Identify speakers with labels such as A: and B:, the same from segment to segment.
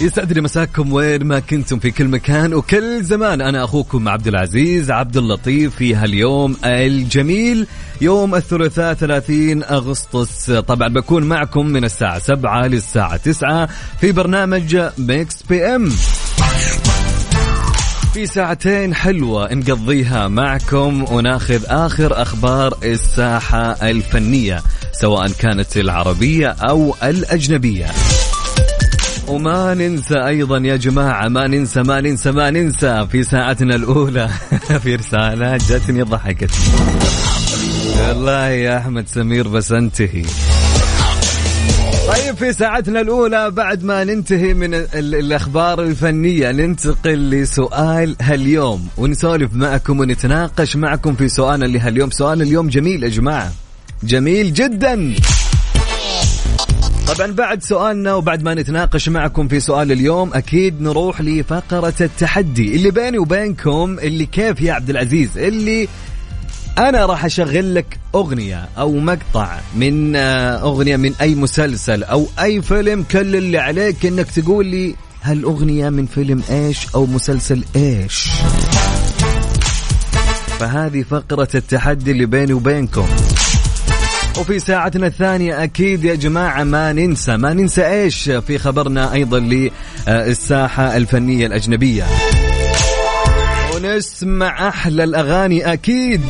A: يسعد لي مساكم وين ما كنتم في كل مكان وكل زمان. أنا أخوكم عبد العزيز عبد اللطيف في هاليوم الجميل يوم الثلاثاء 30 أغسطس. طبعا بكون معكم من الساعة 7 للساعة 9 في برنامج Mix PM في ساعتين حلوة نقضيها معكم وناخذ آخر أخبار الساحة الفنية سواء كانت العربية أو الأجنبية. وما ننسى أيضا يا جماعة ما ننسى ما ننسى ما ننسى. في ساعتنا الأولى في رسالات جاتني ضحكت والله يا أحمد سمير بس انتهي. طيب في ساعتنا الأولى بعد ما ننتهي من ال- الأخبار الفنية ننتقل لسؤال هاليوم. ونسولف معكم ونتناقش معكم في سؤالنا لهاليوم. سؤال اليوم جميل يا جماعة. جميل جدا. طبعا بعد سؤالنا وبعد ما نتناقش معكم في سؤال اليوم أكيد نروح لفقرة التحدي اللي بيني وبينكم اللي كيف يا عبد العزيز؟ اللي أنا راح أشغل لك أغنية أو مقطع من آه، أغنية من أي مسلسل أو أي فيلم كل اللي عليك إنك تقول لي هالأغنية من فيلم إيش أو مسلسل إيش؟ فهذه فقرة التحدي اللي بيني وبينكم. وفي ساعتنا الثانية أكيد يا جماعة ما ننسى ما ننسى إيش؟ في خبرنا أيضا للساحة الفنية الأجنبية. ونسمع أحلى الأغاني أكيد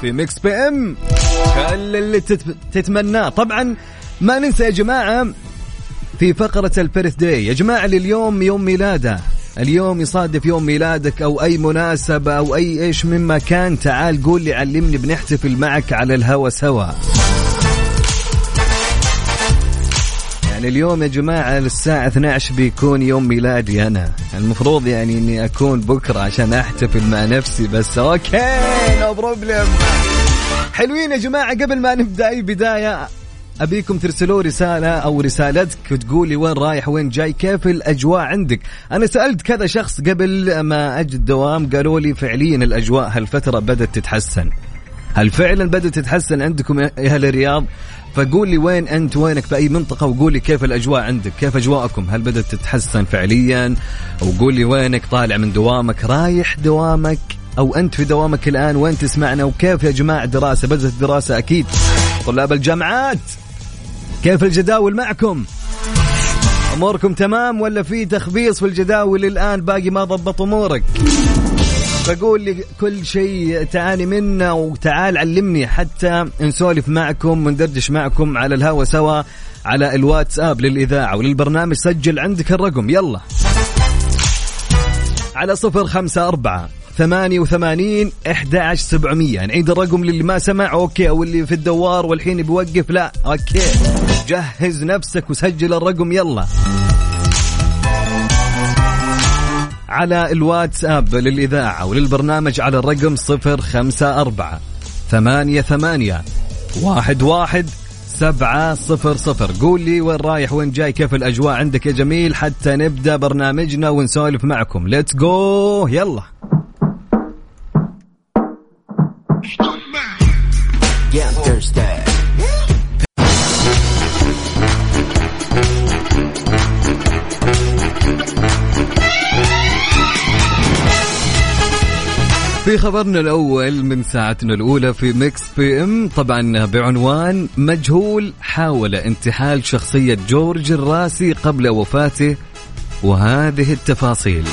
A: في Mix PM. كل اللي تت- تتمناه. طبعا ما ننسى يا جماعة في فقرة ال birthday. يا جماعة اللي اليوم يوم ميلاده. اليوم يصادف يوم ميلادك أو أي مناسبة أو أي إيش مما كان تعال قول لي علمني بنحتفل معك على الهوا سوا. يعني اليوم يا جماعة الساعة 12 بيكون يوم ميلادي أنا. المفروض يعني إني أكون بكرة عشان أحتفل مع نفسي بس. okay no problem حلوين يا جماعة قبل ما نبدأ أي بداية أبيكم ترسلوا رسالة أو رسالتك وتقولي وين رايح وين جاي كيف الأجواء عندك؟ أنا سألت كذا شخص قبل ما أجي الدوام قالوا لي فعليا الأجواء هالفترة بدأت تتحسن. هل فعلا بدأت تتحسن عندكم يا أهل الرياض؟ فقول لي وين أنت وينك؟ في أي منطقة وقول لي كيف الأجواء عندك كيف أجواءكم؟ هل بدأت تتحسن فعليا؟ وقول لي وينك طالع من دوامك رايح دوامك؟ أو أنت في دوامك الآن وين تسمعنا؟ وكيف يا جماعة دراسة؟ بدأت الدراسة أكيد. طلاب الجامعات! كيف الجداول معكم؟ أموركم تمام ولا في تخبيص في الجداول الآن؟ باقي ما ضبط أمورك. فقول لي كل شيء تعاني منه وتعال علمني حتى نسولف معكم وندردش معكم على الهوا سوا على الواتساب للإذاعة وللبرنامج. سجل عندك الرقم يلا. على صفر خمسة أربعة ثمانية وثمانين إحدى عشر سبعمية. نعيد الرقم للي ما سمع. okay أو اللي في الدوار والحين بيوقف. لا okay. جهز نفسك وسجل الرقم. يلا. على الواتساب للإذاعة وللبرنامج على الرقم صفر خمسة أربعة ثمانية ثمانية واحد واحد سبعة صفر صفر. قول لي وين رايح وين جاي كيف الأجواء عندك يا جميل؟ حتى نبدأ برنامجنا ونسولف معكم. let's go يلا. خبرنا الأول من ساعتنا الأولى في Mix PM طبعا بعنوان مجهول حاول انتحال شخصية جورج الراسي قبل وفاته وهذه التفاصيل.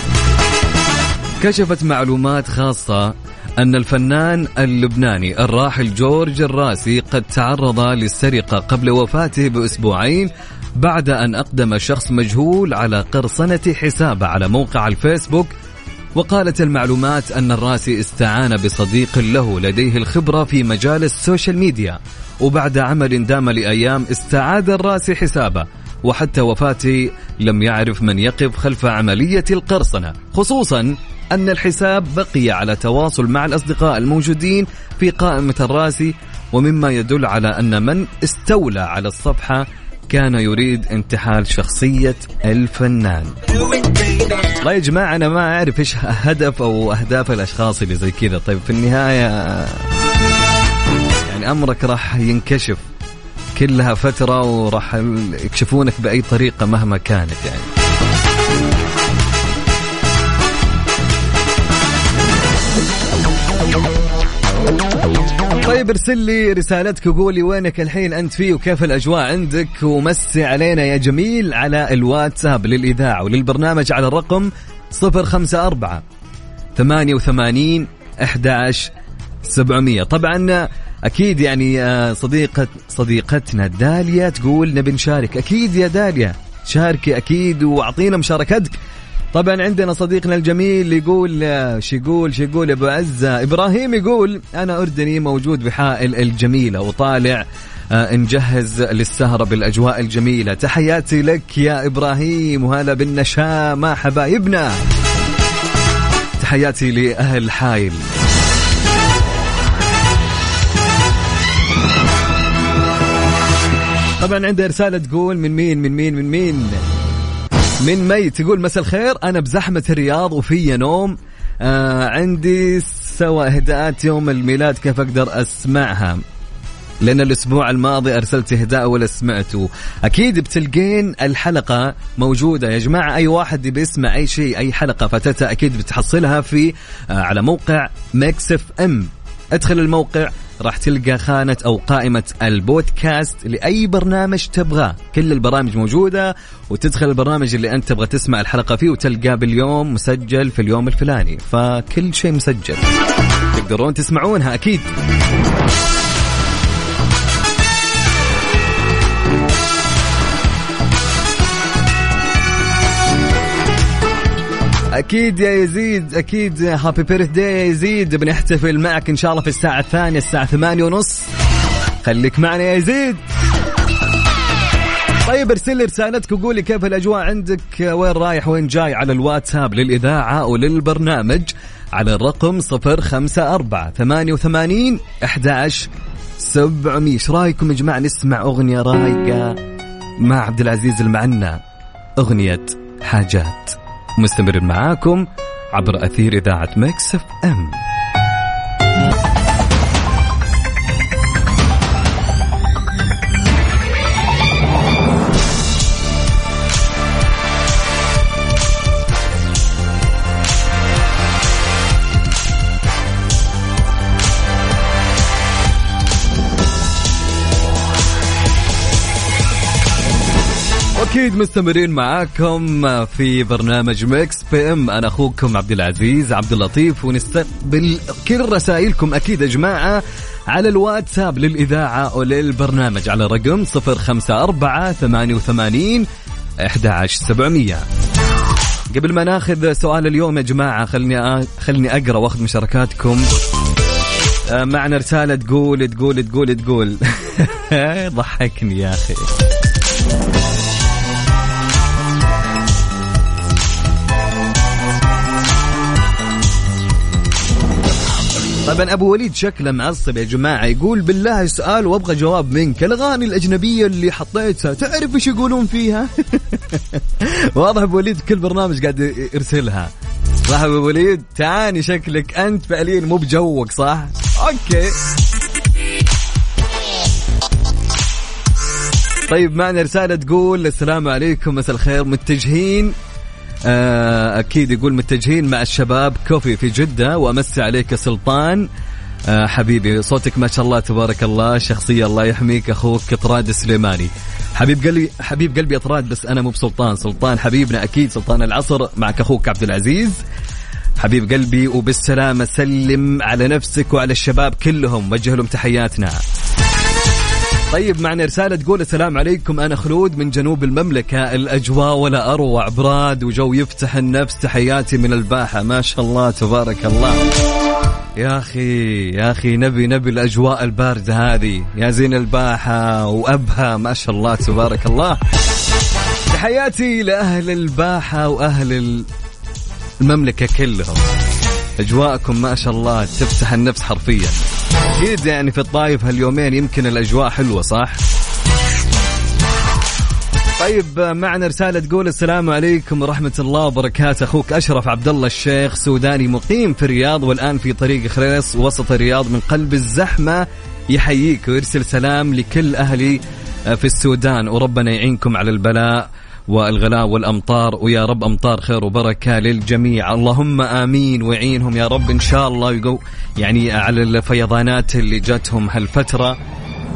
A: كشفت معلومات خاصة أن الفنان اللبناني الراحل جورج الراسي قد تعرض للسرقة قبل وفاته بأسبوعين بعد أن أقدم شخص مجهول على قرصنة حسابه على موقع الفيسبوك وقالت المعلومات أن الراسي استعان بصديق له لديه الخبرة في مجال ال social media وبعد عمل دام لأيام استعاد الراسي حسابه وحتى وفاته لم يعرف من يقف خلف عملية القرصنة خصوصا أن الحساب بقي على تواصل مع الأصدقاء الموجودين في قائمة الراسي ومما يدل على أن من استولى على الصفحة كان يريد انتحال شخصية الفنان. والله يا جماعة أنا ما أعرف إيش هدف أو أهداف الأشخاص اللي زي كذا. طيب في النهاية يعني أمرك راح ينكشف كلها فترة وراح يكشفونك بأي طريقة مهما كانت يعني. طيب ارسل لي رسالتك وقولي وينك الحين أنت فيه وكيف الأجواء عندك ومسي علينا يا جميل على الواتساب للإذاعة وللبرنامج على الرقم 054 88 11 700 طبعا أكيد يعني آه، صديقة صديقتنا داليا تقول نبي نشارك. أكيد يا داليا شاركي أكيد وأعطينا مشاركتك. طبعا عندنا صديقنا الجميل يقول شو يقول شو يقول أبو عزة؟ إبراهيم يقول أنا أردني موجود بحائل الجميلة وطالع آه، نجهز للسهرة بالأجواء الجميلة. تحياتي لك يا إبراهيم وهلا بالنشامة حبايبنا. تحياتي لأهل حايل طبعا عندها رسالة تقول من مين من مين من مين؟ من مي تقول مساء الخير أنا بزحمة الرياض وفي نوم آه عندي سوى إهداءات يوم الميلاد كيف أقدر أسمعها؟ لأن الأسبوع الماضي أرسلت إهداء ولا سمعته. أكيد بتلقين الحلقة موجودة. يا جماعة أي واحد بيسمع أي شيء أي حلقة فاتتها أكيد بتحصلها في آه على موقع Mix FM. ادخل الموقع راح تلقى خانة أو قائمة البودكاست لأي برنامج تبغاه. كل البرامج موجودة وتدخل البرنامج اللي أنت تبغى تسمع الحلقة فيه وتلقاه باليوم مسجل في اليوم الفلاني. فكل شيء مسجل. تقدرون تسمعونها أكيد. أكيد يا يزيد أكيد هابي بيرث داي يا يزيد. بنحتفل معك إن شاء الله في الساعة الثانية الساعة ثمانية ونص. خليك معنا يا يزيد. طيب ارسل لي رسالتك وقولي كيف الأجواء عندك وين رايح وين جاي؟ على الواتساب للإذاعة وللبرنامج على الرقم 054 88 11 700 إيش رأيكم يا جماعة؟ نسمع أغنية رايقة. مع عبد العزيز المعنى أغنية حاجات. مستمر معاكم عبر أثير إذاعة ميكس أف أكيد مستمرين معاكم في برنامج مكس بي إم. أنا أخوكم عبد العزيز عبد اللطيف ونستقبل كل رسائلكم أكيد يا جماعة على الواتساب للإذاعة وللبرنامج على رقم 054 88 11700 قبل ما ناخذ سؤال اليوم يا جماعة خلني خلني أقرأ وأخذ مشاركاتكم. معنا رسالة تقول تقول تقول تقول. ضحكني يا أخي. طبعا أبو وليد شكله معصب يا جماعة يقول بالله سؤال وأبغى جواب منك الاغاني الأجنبية اللي حطيتها. تعرف إيش يقولون فيها؟ واضح أبو وليد كل برنامج قاعد يرسلها. صح أبو وليد؟ تعاني شكلك أنت فعليا مو بجوك صح؟ أوكي. طيب معنا رسالة تقول السلام عليكم مساء الخير متجهين. أكيد يقول متجهين مع الشباب كوفي في جدة وأمسي عليك سلطان. آه حبيبي صوتك ما شاء الله تبارك الله شخصية الله يحميك أخوك طراد السليماني حبيب قلبي حبيب قلبي طراد بس أنا مو بسلطان. سلطان حبيبنا أكيد سلطان العصر معك أخوك عبد العزيز. حبيب قلبي وبالسلامة سلم على نفسك وعلى الشباب كلهم وجه لهم تحياتنا. طيب معنا رسالة تقول السلام عليكم. أنا خلود من جنوب المملكة الأجواء ولا أروع براد وجو يفتح النفس تحياتي من الباحة. ما شاء الله تبارك الله. يا أخي يا أخي نبي نبي الأجواء الباردة هذه. يا زين الباحة وأبها ما شاء الله تبارك الله. تحياتي لأهل الباحة وأهل المملكة كلهم. أجواءكم ما شاء الله تفتح النفس حرفيا. أكيد يعني في الطايف هاليومين يمكن الأجواء حلوة صح؟ طيب معنا رسالة تقول السلام عليكم ورحمة الله وبركاته. أخوك أشرف عبد الله الشيخ سوداني مقيم في الرياض والآن في طريق خريص وسط الرياض من قلب الزحمة يحييك ويرسل سلام لكل أهلي في السودان. وربنا يعينكم على البلاء. والغلاء والأمطار ويا رب أمطار خير وبركة للجميع. اللهم آمين ويعينهم يا رب إن شاء الله يقو يعني على الفيضانات اللي جاتهم هالفترة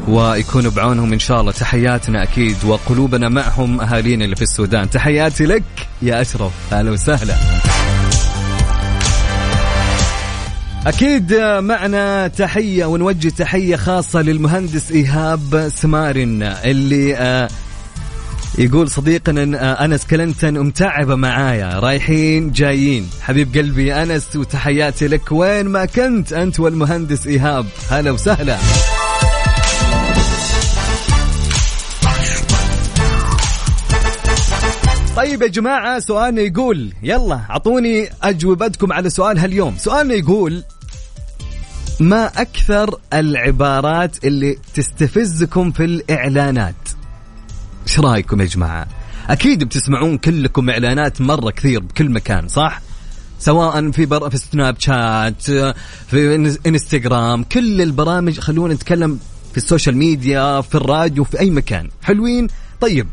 A: ويكون بعونهم إن شاء الله. تحياتنا أكيد وقلوبنا معهم أهالينا اللي في السودان. تحياتي لك يا أشرف. أهلا وسهلا. أكيد معنا تحية ونوجه تحية خاصة للمهندس إيهاب سمارن اللي آه يقول صديقنا أنس كلنتن متعبة معايا. رايحين جايين. حبيب قلبي أنس وتحياتي لك. وين ما كنت أنت والمهندس إيهاب. هلا وسهلا. طيب يا جماعة سؤالنا يقول يلا أعطوني أجوبتكم على سؤال هاليوم. سؤالنا يقول ما أكثر العبارات اللي تستفزكم في الإعلانات؟ إيش رأيكم يا جماعة؟ أكيد بتسمعون كلكم إعلانات مرة كثير بكل مكان صح؟ سواء في بر... في سناب شات في إنستغرام كل البرامج خلونا نتكلم في ال social media في الراديو في أي مكان. حلوين؟ طيب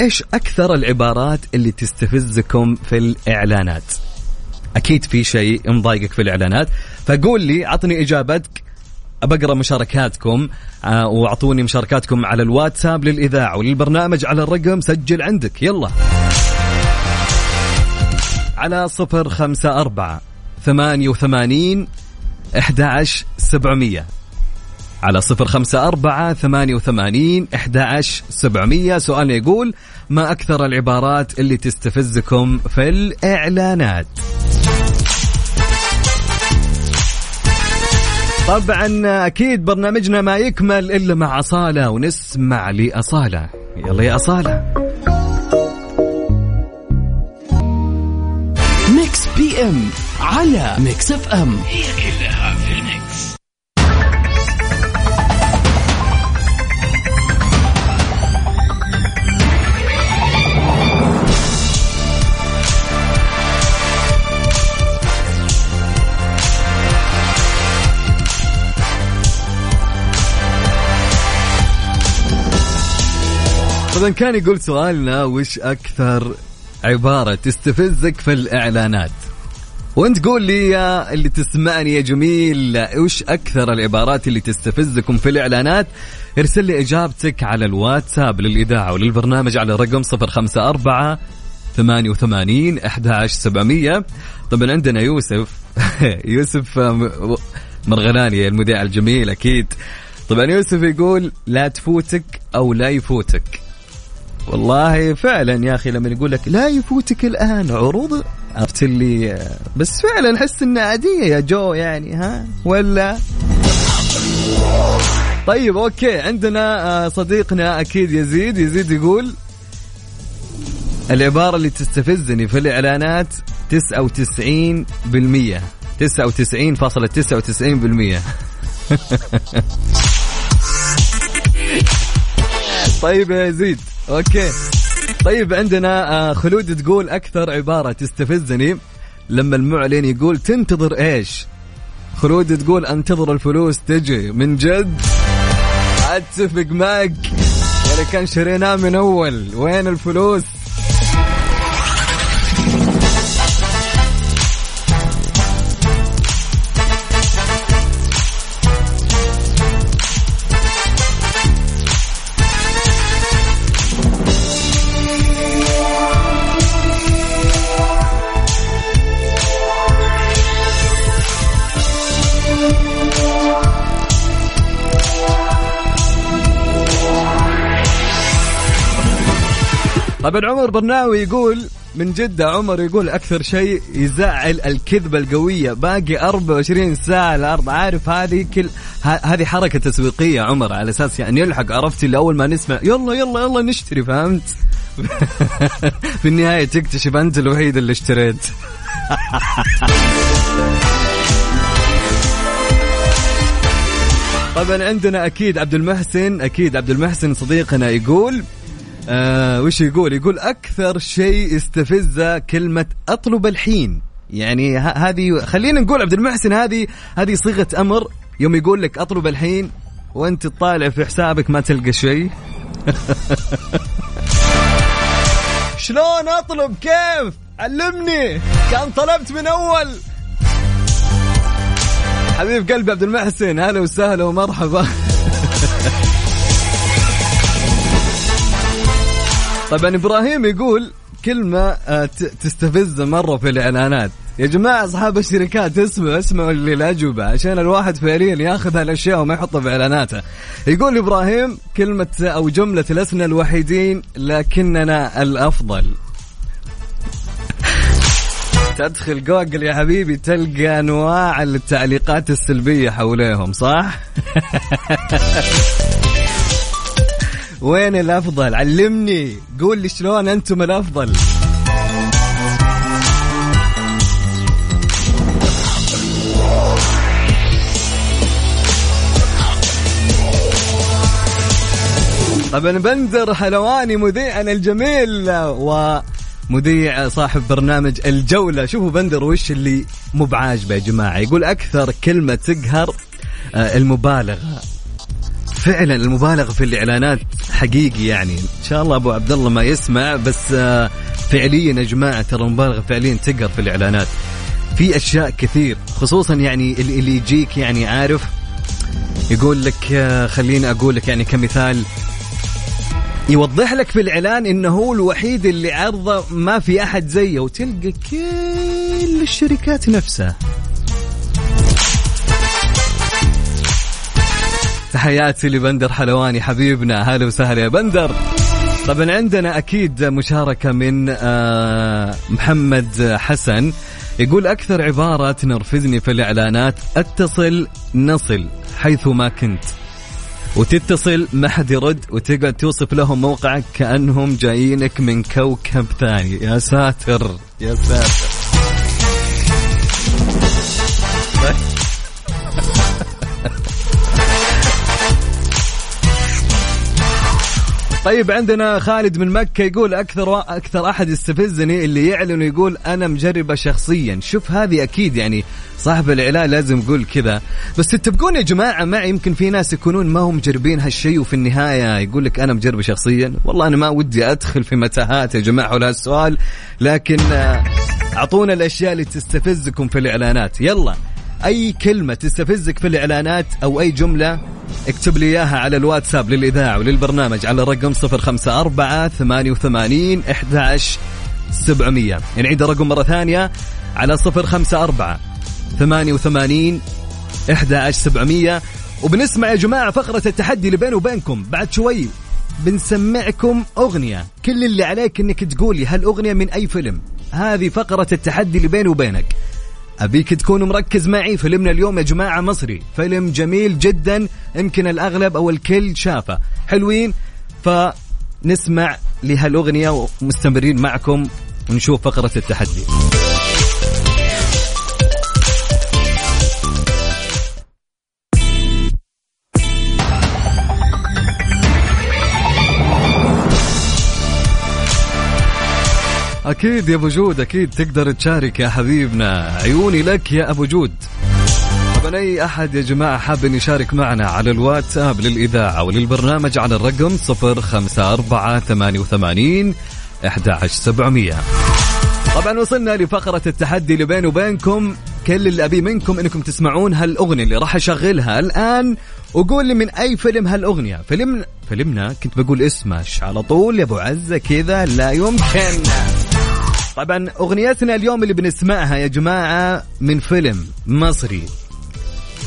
A: إيش أكثر العبارات اللي تستفزكم في الإعلانات؟ أكيد في شيء مضايقك في الإعلانات فقول لي عطني إجابتك بقرا مشاركاتكم آه، وأعطوني مشاركاتكم على الواتساب للإذاعة وللبرنامج على الرقم سجل عندك. يلا. على صفر خمسة أربعة ثمانية وثمانين أحد سبعمية. على صفر خمسة أربعة ثمانية وثمانين أحد سبعمية. سؤال يقول ما أكثر العبارات اللي تستفزكم في الإعلانات؟ طبعا أكيد برنامجنا ما يكمل إلا مع أصالة ونسمع لأصالة. يلا يا
B: أصالة. Mix PM على Mix FM
C: هي كلها
A: طبعا كان يقول سؤالنا وش أكثر عبارة تستفزك في الإعلانات؟ وأنت قول لي يا اللي تسمعني يا جميل وش أكثر العبارات اللي تستفزكم في الإعلانات؟ ارسل لي إجابتك على الواتساب للإذاعة وللبرنامج على رقم 054 88 11700 طبعا عندنا يوسف. يوسف مرغلاني المذيع الجميل أكيد. طبعا يوسف يقول لا تفوتك أو لا يفوتك. والله فعلا يا أخي لما يقول لك لا يفوتك الآن عروض عرفت اللي بس فعلا أحس إنها عادية يا جو يعني ها؟ ولا؟ طيب أوكي عندنا آه، صديقنا أكيد يزيد يزيد يقول العبارة اللي تستفزني في الإعلانات 99% 99.99% طيب يا يزيد. أوكي. طيب عندنا آه، خلود تقول أكثر عبارة تستفزني لما المعلن يقول تنتظر إيش؟ خلود تقول أنتظر الفلوس تجي. من جد؟ أتفق معك. يعني كان شريناه من أول. وين الفلوس؟ طبعا عمر برناوي يقول من جدة عمر يقول أكثر شيء يزعل الكذبة القوية. باقي 24 ساعة الأرض. عارف هذه كل هذه حركة تسويقية عمر على أساس يعني يلحق عرفت؟ اللي أول ما نسمع يلا يلا يلا نشتري فهمت؟ في النهاية تكتشف أنت الوحيد اللي اشتريت. طبعا عندنا أكيد عبد المحسن أكيد عبد المحسن صديقنا يقول آه وش يقول؟ يقول أكثر شيء استفزه كلمة أطلب الحين. يعني هذه خلينا نقول عبد المحسن هذه هذه صيغة أمر. يوم يقول لك أطلب الحين وأنت تطالع في حسابك ما تلقى شيء. شلون أطلب؟ كيف؟ علمني. كان طلبت من أول. حبيب قلبي عبد المحسن هلا وسهلا ومرحبا. طبعا إبراهيم يقول كلمة آه، تستفز مرة في الإعلانات. يا جماعة أصحاب الشركات اسمعوا اسمعوا للأجوبة عشان الواحد فعليا ياخذ هالأشياء وما يحطها في إعلاناته. يقول إبراهيم كلمة أو جملة لسنا الوحيدين لكننا الأفضل. تدخل جوجل يا حبيبي تلقى أنواع التعليقات السلبية حوليهم صح؟ وين الأفضل؟ علمني. قول لي شلون أنتم الأفضل. طبعا بندر حلواني مذيعنا الجميل و مذيع صاحب برنامج الجولة. شوفوا بندر وش اللي مو بعاجبه يا جماعة. يقول أكثر كلمة تقهر آه، المبالغة. فعلا المبالغة في الإعلانات حقيقي يعني. إن شاء الله أبو عبد الله ما يسمع بس آه، فعليا يا جماعة ترى المبالغة فعليا تقهر في الإعلانات. في أشياء كثير خصوصا يعني اللي يجيك يعني عارف يقول لك آه، خليني أقول لك يعني كمثال. يوضح لك في الإعلان إنه هو الوحيد اللي عرضه ما في أحد زيه وتلقى كل الشركات نفسها. تحياتي لبندر حلواني حبيبنا. هلا وسهلا يا بندر. طبعا عندنا أكيد مشاركة من آه، محمد حسن. يقول أكثر عبارة تنرفزني في الإعلانات أتصل نصل حيث ما كنت. وتتصل ما حد يرد. وتقعد توصف لهم موقعك كأنهم جايينك من كوكب ثاني يا ساتر يا ساتر. طيب عندنا خالد من مكة يقول أكثر أكثر أحد يستفزني اللي يعلن ويقول أنا مجربة شخصيا. شوف هذه أكيد يعني صاحب الإعلان لازم يقول كذا. بس تتفقون يا جماعة معي؟ يمكن في ناس يكونون ما هم مجربين هالشيء وفي النهاية يقول لك أنا مجربة شخصيا. والله أنا ما ودي أدخل في متاهات يا جماعة حول هالسؤال لكن آه، أعطونا الأشياء اللي تستفزكم في الإعلانات. يلا. أي كلمة تستفزك في الإعلانات أو أي جملة اكتب لي إياها على الواتساب للإذاعة وللبرنامج على الرقم 054 88 11 700 نعيد الرقم مرة ثانية على 054 88 11 700 وبنسمع يا جماعة فقرة التحدي اللي بيني وبينكم. بعد شوي بنسمعكم أغنية. كل اللي عليك إنك تقولي هالأغنية من أي فيلم. هذه فقرة التحدي اللي بيني وبينك. أبيك تكون مركز معي فيلمنا اليوم يا جماعة مصري. فيلم جميل جدا يمكن الأغلب أو الكل شافه. حلوين؟ فنسمع لهالأغنية ومستمرين معكم ونشوف فقرة التحدي. أكيد يا أبو جود أكيد تقدر تشارك يا حبيبنا. عيوني لك يا أبو جود. طبعا أي أحد يا جماعة حاب ان يشارك معنا على الواتساب للإذاعة وللبرنامج على الرقم 054 88 11700 طبعا وصلنا لفقرة التحدي اللي بيني وبينكم. كل اللي أبي منكم أنكم تسمعون هالأغنية اللي راح أشغلها الآن. وقول لي من أي فيلم هالأغنية. فيلم فيلمنا كنت بقول اسمه على طول يا أبو عزة كذا لا يمكن. طبعا أغنيتنا اليوم اللي بنسمعها يا جماعة من فيلم مصري.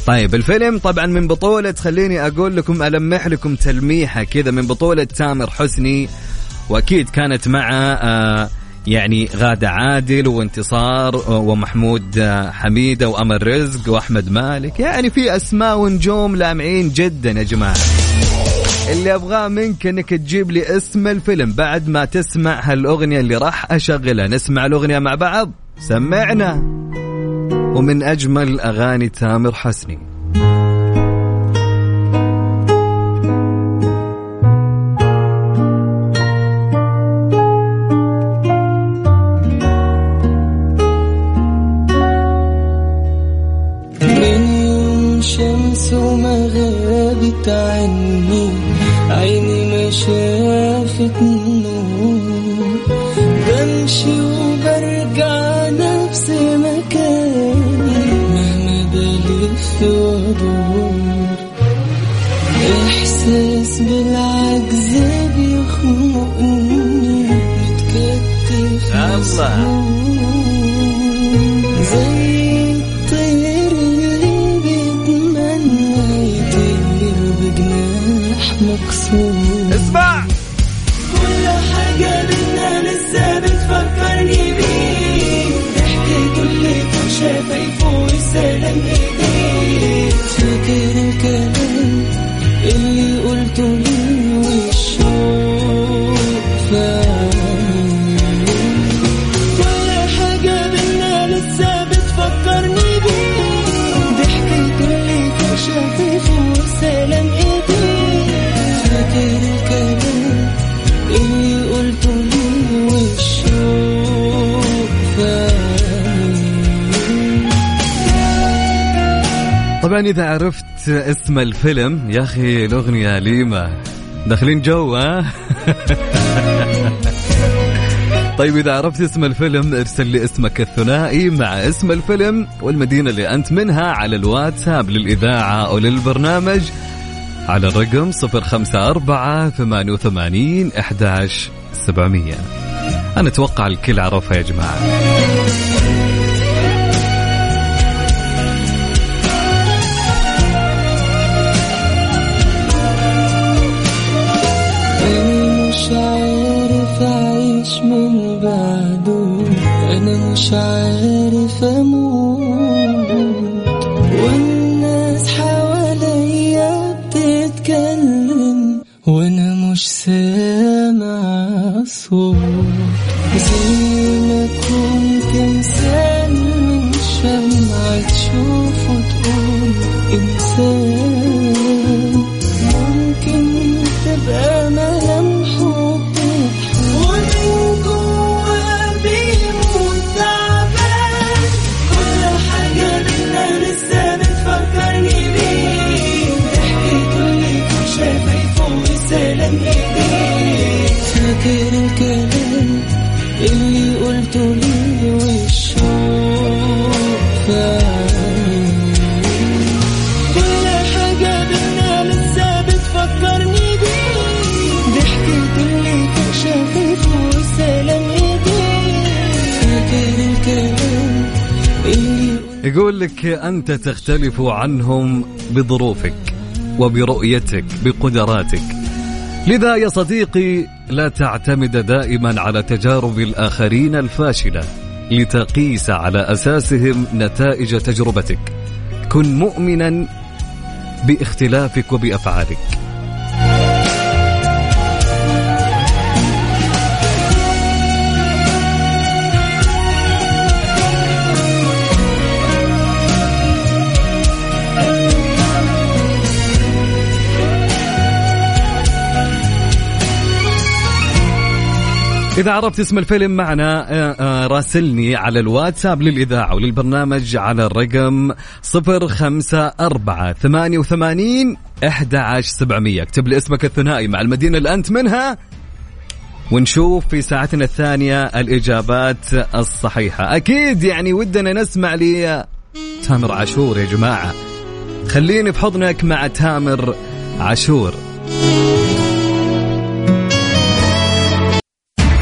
A: طيب الفيلم طبعا من بطولة خليني أقول لكم ألمح لكم تلميحة كذا من بطولة تامر حسني وأكيد كانت مع آه يعني غادة عادل وانتصار ومحمود حميدة وأمل رزق وأحمد مالك. يعني في أسماء ونجوم لامعين جدا يا جماعة. اللي أبغاه منك أنك تجيب لي اسم الفيلم. بعد ما تسمع هالأغنية اللي راح أشغلها. نسمع الأغنية مع بعض. سمعنا. ومن أجمل أغاني تامر حسني.
D: عيني ما شافت النور بمشي وبرجع نفس مكاني. مهما بلف وادور إحساس بالعجز بيخنقني. متكتف الله اللي قلته
A: طبعا إذا عرفت اسم الفيلم يا أخي الأغنية ليمة. داخلين جو ها؟ طيب إذا عرفت اسم الفيلم ارسل لي اسمك الثنائي مع اسم الفيلم والمدينة اللي أنت منها على الواتساب للإذاعة أو للبرنامج على الرقم 054 88 11 700 أنا أتوقع الكل عرفها يا جماعة.
D: مش عارف أموت والناس حواليا بتتكلم وأنا مش سامع صوت. زي ما كنت انسان من شمعة تشوف.
A: أنت تختلف عنهم بظروفك وبرؤيتك بقدراتك. لذا يا صديقي لا تعتمد دائما على تجارب الآخرين الفاشلة لتقيس على أساسهم نتائج تجربتك. كن مؤمنا باختلافك وبأفعالك. إذا عرفت اسم الفيلم معنا آه، آه، راسلني على الواتساب للإذاعة وللبرنامج على الرقم صفر خمسة أربعة ثمانية وثمانين أحد عشر سبعمية. اكتب لي اسمك الثنائي مع المدينة اللي أنت منها ونشوف في ساعتنا الثانية الإجابات الصحيحة. أكيد يعني ودنا نسمع لي تامر عاشور يا جماعة. خليني في حضنك مع تامر عاشور.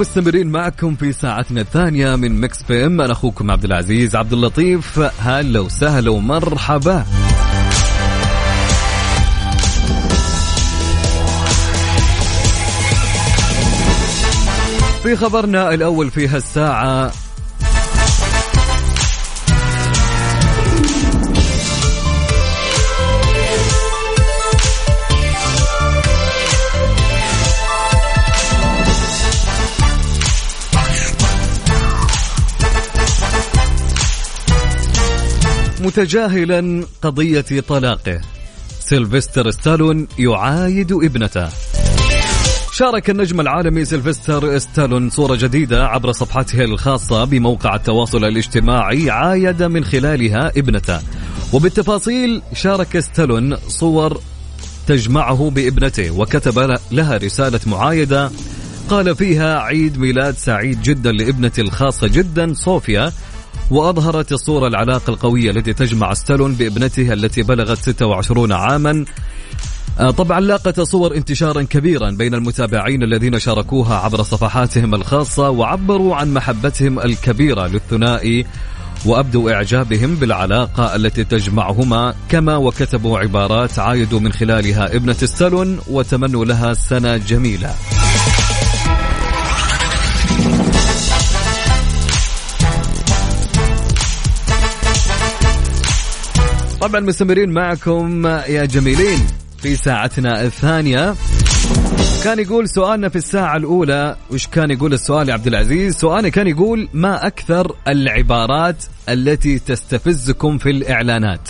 A: ومستمرين معكم في ساعتنا الثانية من Mix PM أنا أخوكم عبد العزيز عبد اللطيف. هلا وسهلا ومرحبا. في خبرنا الأول في هالساعة متجاهلا قضية طلاقه. سيلفستر ستالون يعايد ابنته. شارك النجم العالمي سيلفستر ستالون صورة جديدة عبر صفحته الخاصة بموقع التواصل الاجتماعي عايد من خلالها ابنته. وبالتفاصيل شارك ستالون صور تجمعه بابنته وكتب لها رسالة معايدة. قال فيها عيد ميلاد سعيد جدا لابنتي الخاصة جدا صوفيا. وأظهرت الصورة العلاقة القوية التي تجمع ستالون بابنته التي بلغت 26 عاما. آه، طبعا لاقت صور انتشارا كبيرا بين المتابعين الذين شاركوها عبر صفحاتهم الخاصة وعبروا عن محبتهم الكبيرة للثنائي وأبدوا إعجابهم بالعلاقة التي تجمعهما. كما وكتبوا عبارات عايدوا من خلالها ابنة ستالون وتمنوا لها سنة جميلة. طبعا مستمرين معكم يا جميلين في ساعتنا الثانية. كان يقول سؤالنا في الساعة الأولى وش كان يقول السؤال يا عبد العزيز؟ سؤالنا كان يقول ما أكثر العبارات التي تستفزكم في الإعلانات؟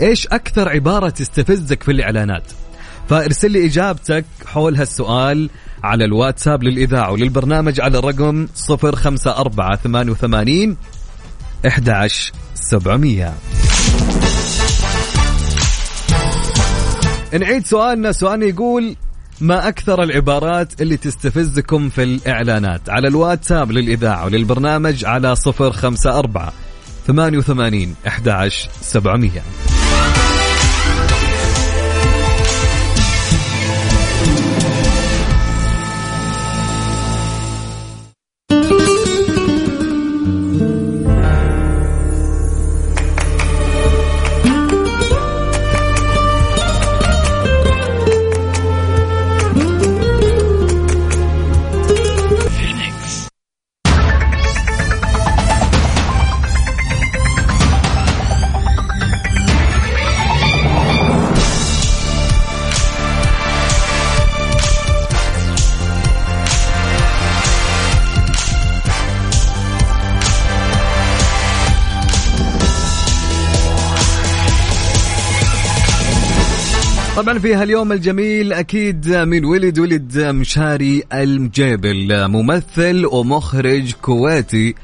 A: إيش أكثر عبارة تستفزك في الإعلانات؟ فارسل لي إجابتك حول هالسؤال على الواتساب للإذاعة وللبرنامج على الرقم 054 88 11700 نعيد سؤالنا. سؤالنا يقول ما أكثر العبارات اللي تستفزكم في الإعلانات؟ على الواتساب للإذاعة وللبرنامج على صفر خمسة أربعة ثمانية وثمانين أحد سبعمية. طبعا في هاليوم الجميل أكيد من ولد ولد مشاري المجيبل ممثل ومخرج كويتي.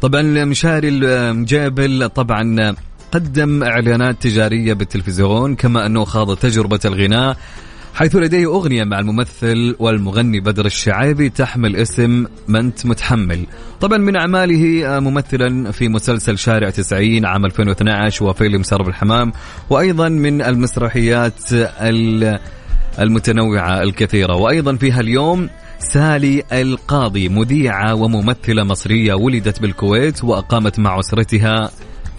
A: طبعا مشاري المجيبل طبعا قدم إعلانات تجارية بالتلفزيون كما أنه خاض تجربة الغناء. حيث لديه أغنية مع الممثل والمغني بدر الشعيبي تحمل اسم منت متحمل. طبعا من أعماله آه، ممثلا في مسلسل شارع 90 عام 2012 وفيلم سرب الحمام وأيضا من المسرحيات ال- المتنوعة الكثيرة. وأيضا في هاليوم سالي القاضي مذيعة وممثلة مصرية ولدت بالكويت وأقامت مع أسرتها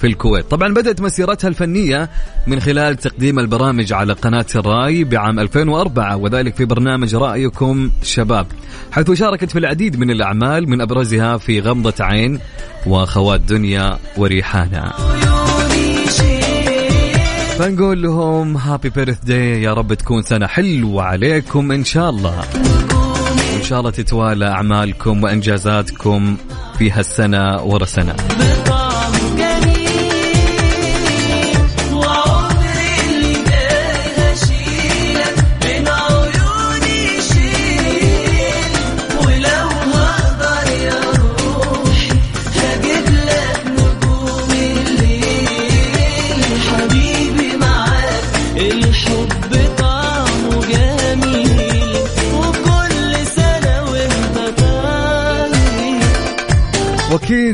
A: في الكويت. طبعا بدأت مسيرتها الفنية من خلال تقديم البرامج على قناة الرأي بعام 2004 وذلك في برنامج رأيكم شباب. حيث شاركت في العديد من الأعمال من أبرزها في غمضة عين وخوات دنيا وريحانة. فنقول لهم هابي بيرث داي يا رب تكون سنة حلوة عليكم إن شاء الله. وإن شاء الله تتوالى أعمالكم وإنجازاتكم في هالسنة ورا سنة.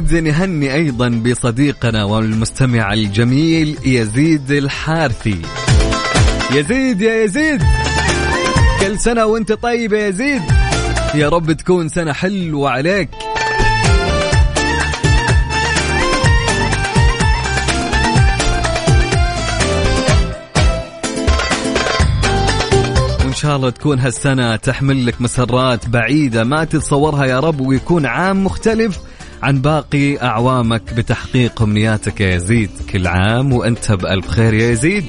A: واكيد نهني أيضا بصديقنا والمستمع الجميل يزيد الحارثي. يزيد يا يزيد كل سنة وأنت طيب يا يزيد. يا رب تكون سنة حلوة عليك. وإن شاء الله تكون هالسنة تحمل لك مسرات بعيدة. ما تتصورها يا رب ويكون عام مختلف. عن باقي أعوامك بتحقيق أمنياتك يا يزيد. كل عام وأنت بألف خير يا يزيد.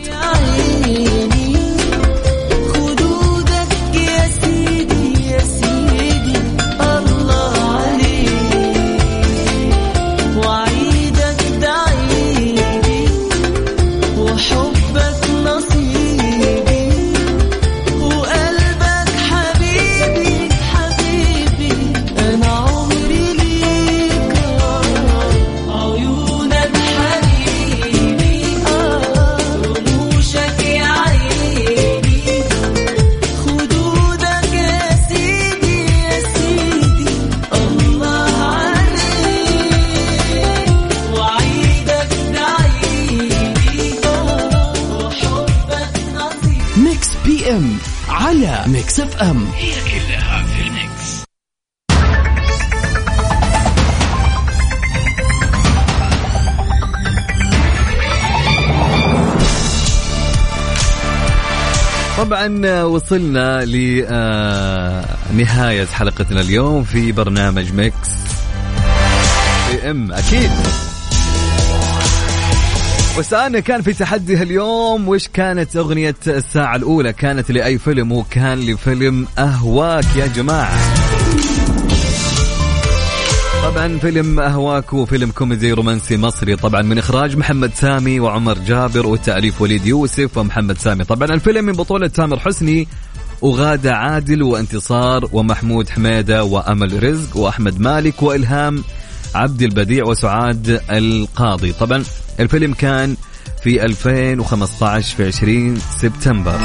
B: Mix FM.
C: هي كلها في ال mix.
A: طبعا وصلنا لنهاية حلقتنا اليوم في برنامج Mix AM. أكيد. وسألنا كان في تحدي هاليوم وش كانت أغنية الساعة الأولى؟ كانت لأي فيلم؟ وكان لفيلم أهواك يا جماعة. طبعا فيلم أهواك هو فيلم كوميدي رومانسي مصري طبعا من إخراج محمد سامي وعمر جابر وتأليف وليد يوسف ومحمد سامي. طبعا الفيلم من بطولة تامر حسني وغادة عادل وانتصار ومحمود حميدة وأمل رزق وأحمد مالك وإلهام. عبد البديع وسعاد القاضي. طبعا الفيلم كان في 2015 في 20 سبتمبر.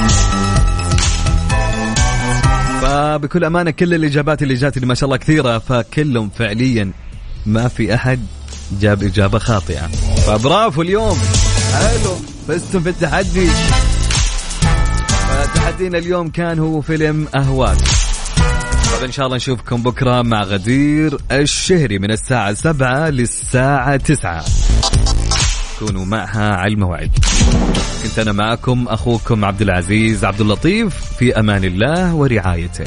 A: فبكل أمانة كل الإجابات اللي جات اللي ما شاء الله كثيرة فكلهم فعليا ما في أحد جاب إجابة خاطئة. فبرافو اليوم. حلو. فزتم في التحدي. فتحدينا اليوم كان هو فيلم اهواك طب إن شاء الله نشوفكم بكرة مع غدير الشهري من الساعة 7 للساعة 9 كونوا معها على الموعد. كنت أنا معكم أخوكم عبد العزيز عبد اللطيف في أمان الله ورعايته.